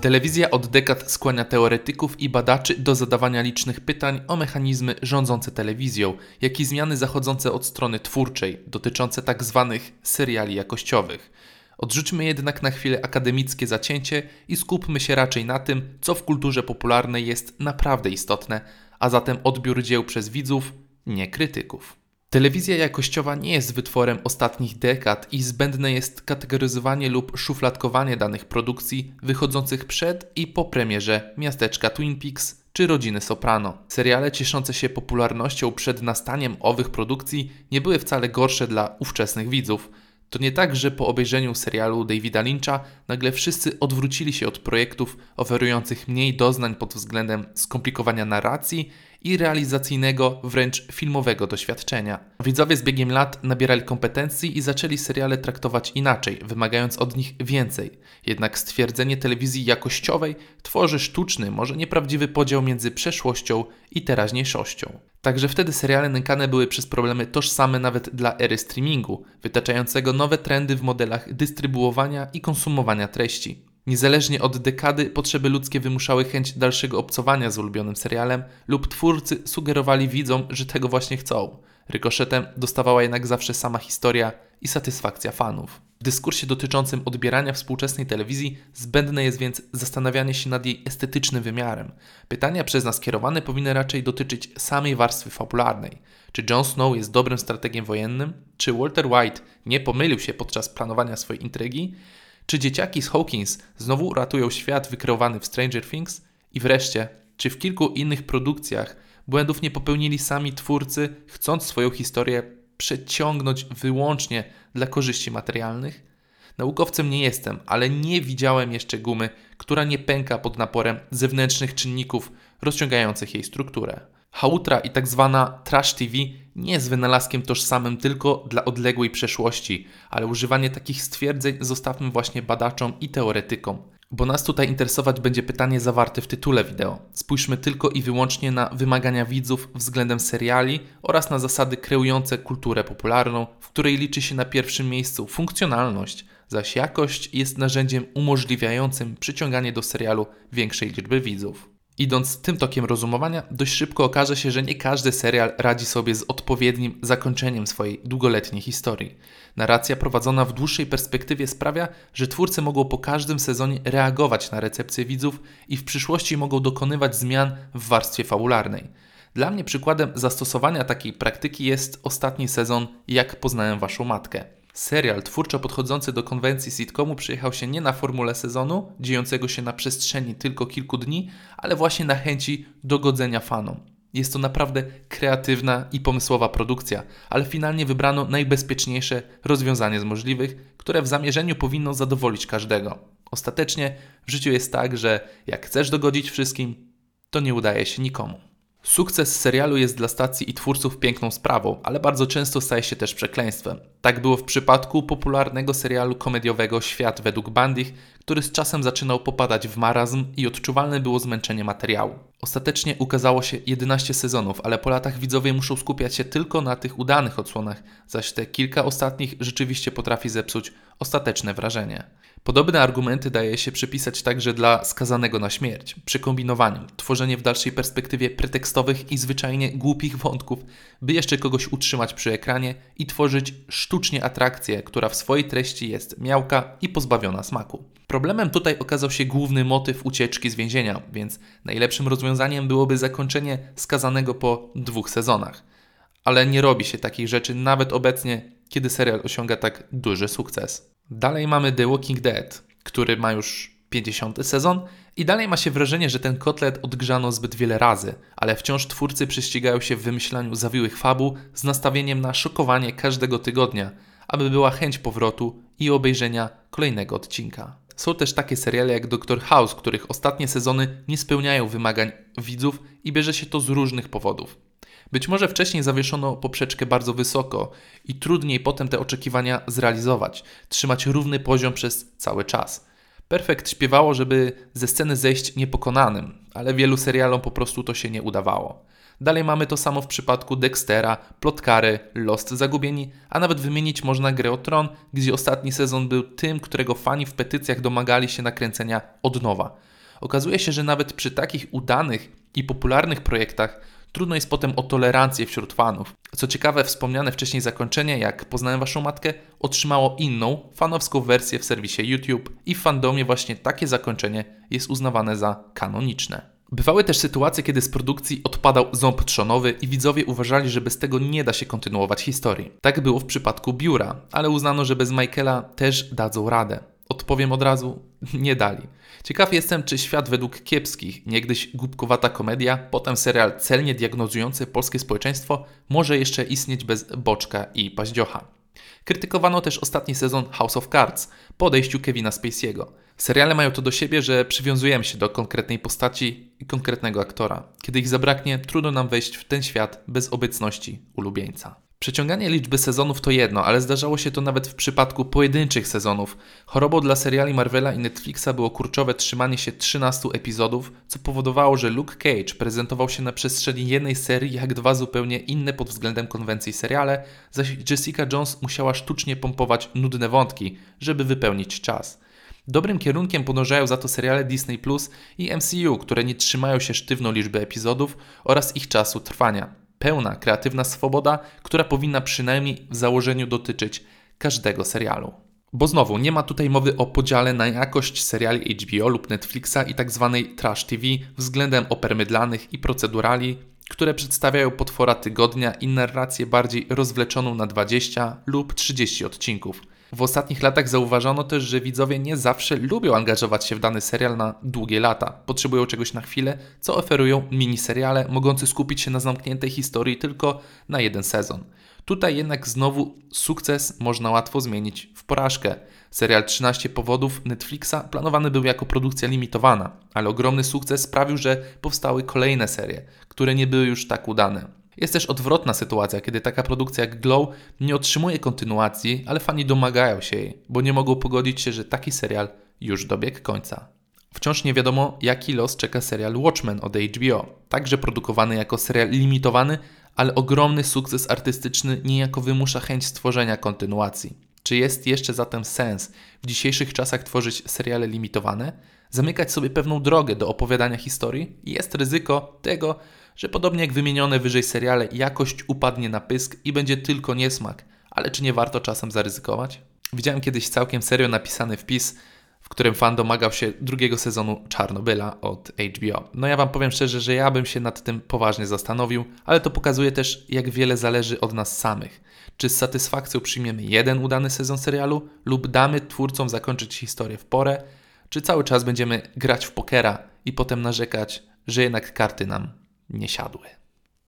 Telewizja od dekad skłania teoretyków i badaczy do zadawania licznych pytań o mechanizmy rządzące telewizją, jak i zmiany zachodzące od strony twórczej, dotyczące tak zwanych seriali jakościowych. Odrzućmy jednak na chwilę akademickie zacięcie i skupmy się raczej na tym, co w kulturze popularnej jest naprawdę istotne, a zatem odbiór dzieł przez widzów, nie krytyków. Telewizja jakościowa nie jest wytworem ostatnich dekad i zbędne jest kategoryzowanie lub szufladkowanie danych produkcji wychodzących przed i po premierze miasteczka Twin Peaks czy Rodziny Soprano. Seriale cieszące się popularnością przed nastaniem owych produkcji nie były wcale gorsze dla ówczesnych widzów. To nie tak, że po obejrzeniu serialu Davida Lyncha nagle wszyscy odwrócili się od projektów oferujących mniej doznań pod względem skomplikowania narracji i realizacyjnego, wręcz filmowego doświadczenia. Widzowie z biegiem lat nabierali kompetencji i zaczęli seriale traktować inaczej, wymagając od nich więcej. Jednak stwierdzenie telewizji jakościowej tworzy sztuczny, może nieprawdziwy podział między przeszłością i teraźniejszością. Także wtedy seriale nękane były przez problemy tożsame nawet dla ery streamingu, wytaczającego nowe trendy w modelach dystrybuowania i konsumowania treści. Niezależnie od dekady potrzeby ludzkie wymuszały chęć dalszego obcowania z ulubionym serialem lub twórcy sugerowali widzom, że tego właśnie chcą. Rykoszetem dostawała jednak zawsze sama historia i satysfakcja fanów. W dyskursie dotyczącym odbierania współczesnej telewizji zbędne jest więc zastanawianie się nad jej estetycznym wymiarem. Pytania przez nas kierowane powinny raczej dotyczyć samej warstwy fabularnej. Czy Jon Snow jest dobrym strategiem wojennym? Czy Walter White nie pomylił się podczas planowania swojej intrygi? Czy dzieciaki z Hawkins znowu uratują świat wykreowany w Stranger Things? I wreszcie, czy w kilku innych produkcjach błędów nie popełnili sami twórcy, chcąc swoją historię przeciągnąć wyłącznie dla korzyści materialnych? Naukowcem nie jestem, ale nie widziałem jeszcze gumy, która nie pęka pod naporem zewnętrznych czynników rozciągających jej strukturę. Hautra i tak zwana trash TV nie jest wynalazkiem tożsamym tylko dla odległej przeszłości, ale używanie takich stwierdzeń zostawmy właśnie badaczom i teoretykom. Bo nas tutaj interesować będzie pytanie zawarte w tytule wideo. Spójrzmy tylko i wyłącznie na wymagania widzów względem seriali oraz na zasady kreujące kulturę popularną, w której liczy się na pierwszym miejscu funkcjonalność, zaś jakość jest narzędziem umożliwiającym przyciąganie do serialu większej liczby widzów. Idąc tym tokiem rozumowania, dość szybko okaże się, że nie każdy serial radzi sobie z odpowiednim zakończeniem swojej długoletniej historii. Narracja prowadzona w dłuższej perspektywie sprawia, że twórcy mogą po każdym sezonie reagować na recepcję widzów i w przyszłości mogą dokonywać zmian w warstwie fabularnej. Dla mnie przykładem zastosowania takiej praktyki jest ostatni sezon Jak poznałem waszą matkę. Serial twórczo podchodzący do konwencji sitcomu przyjechał się nie na formule sezonu, dziejącego się na przestrzeni tylko kilku dni, ale właśnie na chęci dogodzenia fanom. Jest to naprawdę kreatywna i pomysłowa produkcja, ale finalnie wybrano najbezpieczniejsze rozwiązanie z możliwych, które w zamierzeniu powinno zadowolić każdego. Ostatecznie w życiu jest tak, że jak chcesz dogodzić wszystkim, to nie udaje się nikomu. Sukces serialu jest dla stacji i twórców piękną sprawą, ale bardzo często staje się też przekleństwem. Tak było w przypadku popularnego serialu komediowego Świat według Bandich, który z czasem zaczynał popadać w marazm i odczuwalne było zmęczenie materiału. Ostatecznie ukazało się 11 sezonów, ale po latach widzowie muszą skupiać się tylko na tych udanych odsłonach, zaś te kilka ostatnich rzeczywiście potrafi zepsuć ostateczne wrażenie. Podobne argumenty daje się przypisać także dla skazanego na śmierć. Przy kombinowaniu, tworzenie w dalszej perspektywie pretekstowych i zwyczajnie głupich wątków, by jeszcze kogoś utrzymać przy ekranie i tworzyć sztucznie atrakcję, która w swojej treści jest miałka i pozbawiona smaku. Problemem tutaj okazał się główny motyw ucieczki z więzienia, więc najlepszym rozwiązaniem byłoby zakończenie skazanego po dwóch sezonach. Ale nie robi się takich rzeczy nawet obecnie, kiedy serial osiąga tak duży sukces. Dalej mamy The Walking Dead, który ma już 50 sezon i dalej ma się wrażenie, że ten kotlet odgrzano zbyt wiele razy, ale wciąż twórcy prześcigają się w wymyślaniu zawiłych fabuł z nastawieniem na szokowanie każdego tygodnia, aby była chęć powrotu i obejrzenia kolejnego odcinka. Są też takie seriale jak Doctor House, których ostatnie sezony nie spełniają wymagań widzów i bierze się to z różnych powodów. Być może wcześniej zawieszono poprzeczkę bardzo wysoko i trudniej potem te oczekiwania zrealizować, trzymać równy poziom przez cały czas. Perfekt śpiewało, żeby ze sceny zejść niepokonanym, ale wielu serialom po prostu to się nie udawało. Dalej mamy to samo w przypadku Dextera, Plotkary, Lost Zagubieni, a nawet wymienić można grę o Tron, gdzie ostatni sezon był tym, którego fani w petycjach domagali się nakręcenia od nowa. Okazuje się, że nawet przy takich udanych i popularnych projektach trudno jest potem o tolerancję wśród fanów. Co ciekawe, wspomniane wcześniej zakończenie, jak Poznałem Waszą Matkę, otrzymało inną, fanowską wersję w serwisie YouTube i w fandomie właśnie takie zakończenie jest uznawane za kanoniczne. Bywały też sytuacje, kiedy z produkcji odpadał ząb trzonowy i widzowie uważali, że bez tego nie da się kontynuować historii. Tak było w przypadku Biura, ale uznano, że bez Michaela też dadzą radę. Odpowiem od razu, nie dali. Ciekaw jestem, czy świat według kiepskich, niegdyś głupkowata komedia, potem serial celnie diagnozujący polskie społeczeństwo, może jeszcze istnieć bez Boczka i Paździocha. Krytykowano też ostatni sezon House of Cards po odejściu Kevina Spacey'ego. Seriale mają to do siebie, że przywiązujemy się do konkretnej postaci i konkretnego aktora. Kiedy ich zabraknie, trudno nam wejść w ten świat bez obecności ulubieńca. Przeciąganie liczby sezonów to jedno, ale zdarzało się to nawet w przypadku pojedynczych sezonów. Chorobą dla seriali Marvela i Netflixa było kurczowe trzymanie się 13 epizodów, co powodowało, że Luke Cage prezentował się na przestrzeni jednej serii jak dwa zupełnie inne pod względem konwencji seriale, zaś Jessica Jones musiała sztucznie pompować nudne wątki, żeby wypełnić czas. Dobrym kierunkiem podążają za to seriale Disney Plus i MCU, które nie trzymają się sztywno liczby epizodów oraz ich czasu trwania. Pełna, kreatywna swoboda, która powinna przynajmniej w założeniu dotyczyć każdego serialu. Bo znowu, nie ma tutaj mowy o podziale na jakość seriali HBO lub Netflixa i tak zwanej trash TV względem oper mydlanych i procedurali, które przedstawiają potwora tygodnia i narrację bardziej rozwleczoną na 20 lub 30 odcinków. W ostatnich latach zauważono też, że widzowie nie zawsze lubią angażować się w dany serial na długie lata. Potrzebują czegoś na chwilę, co oferują miniseriale, mogące skupić się na zamkniętej historii tylko na jeden sezon. Tutaj jednak znowu sukces można łatwo zmienić w porażkę. Serial 13 powodów Netflixa planowany był jako produkcja limitowana, ale ogromny sukces sprawił, że powstały kolejne serie, które nie były już tak udane. Jest też odwrotna sytuacja, kiedy taka produkcja jak Glow nie otrzymuje kontynuacji, ale fani domagają się jej, bo nie mogą pogodzić się, że taki serial już dobiegł końca. Wciąż nie wiadomo, jaki los czeka serial Watchmen od HBO, także produkowany jako serial limitowany, ale ogromny sukces artystyczny niejako wymusza chęć stworzenia kontynuacji. Czy jest jeszcze zatem sens w dzisiejszych czasach tworzyć seriale limitowane? Zamykać sobie pewną drogę do opowiadania historii? Jest ryzyko tego, że podobnie jak wymienione wyżej seriale, jakość upadnie na pysk i będzie tylko niesmak. Ale czy nie warto czasem zaryzykować? Widziałem kiedyś całkiem serio napisany wpis, w którym fan domagał się drugiego sezonu Czarnobyla od HBO. No ja wam powiem szczerze, że ja bym się nad tym poważnie zastanowił, ale to pokazuje też, jak wiele zależy od nas samych. Czy z satysfakcją przyjmiemy jeden udany sezon serialu, lub damy twórcom zakończyć historię w porę, czy cały czas będziemy grać w pokera i potem narzekać, że jednak karty nam nie siadły.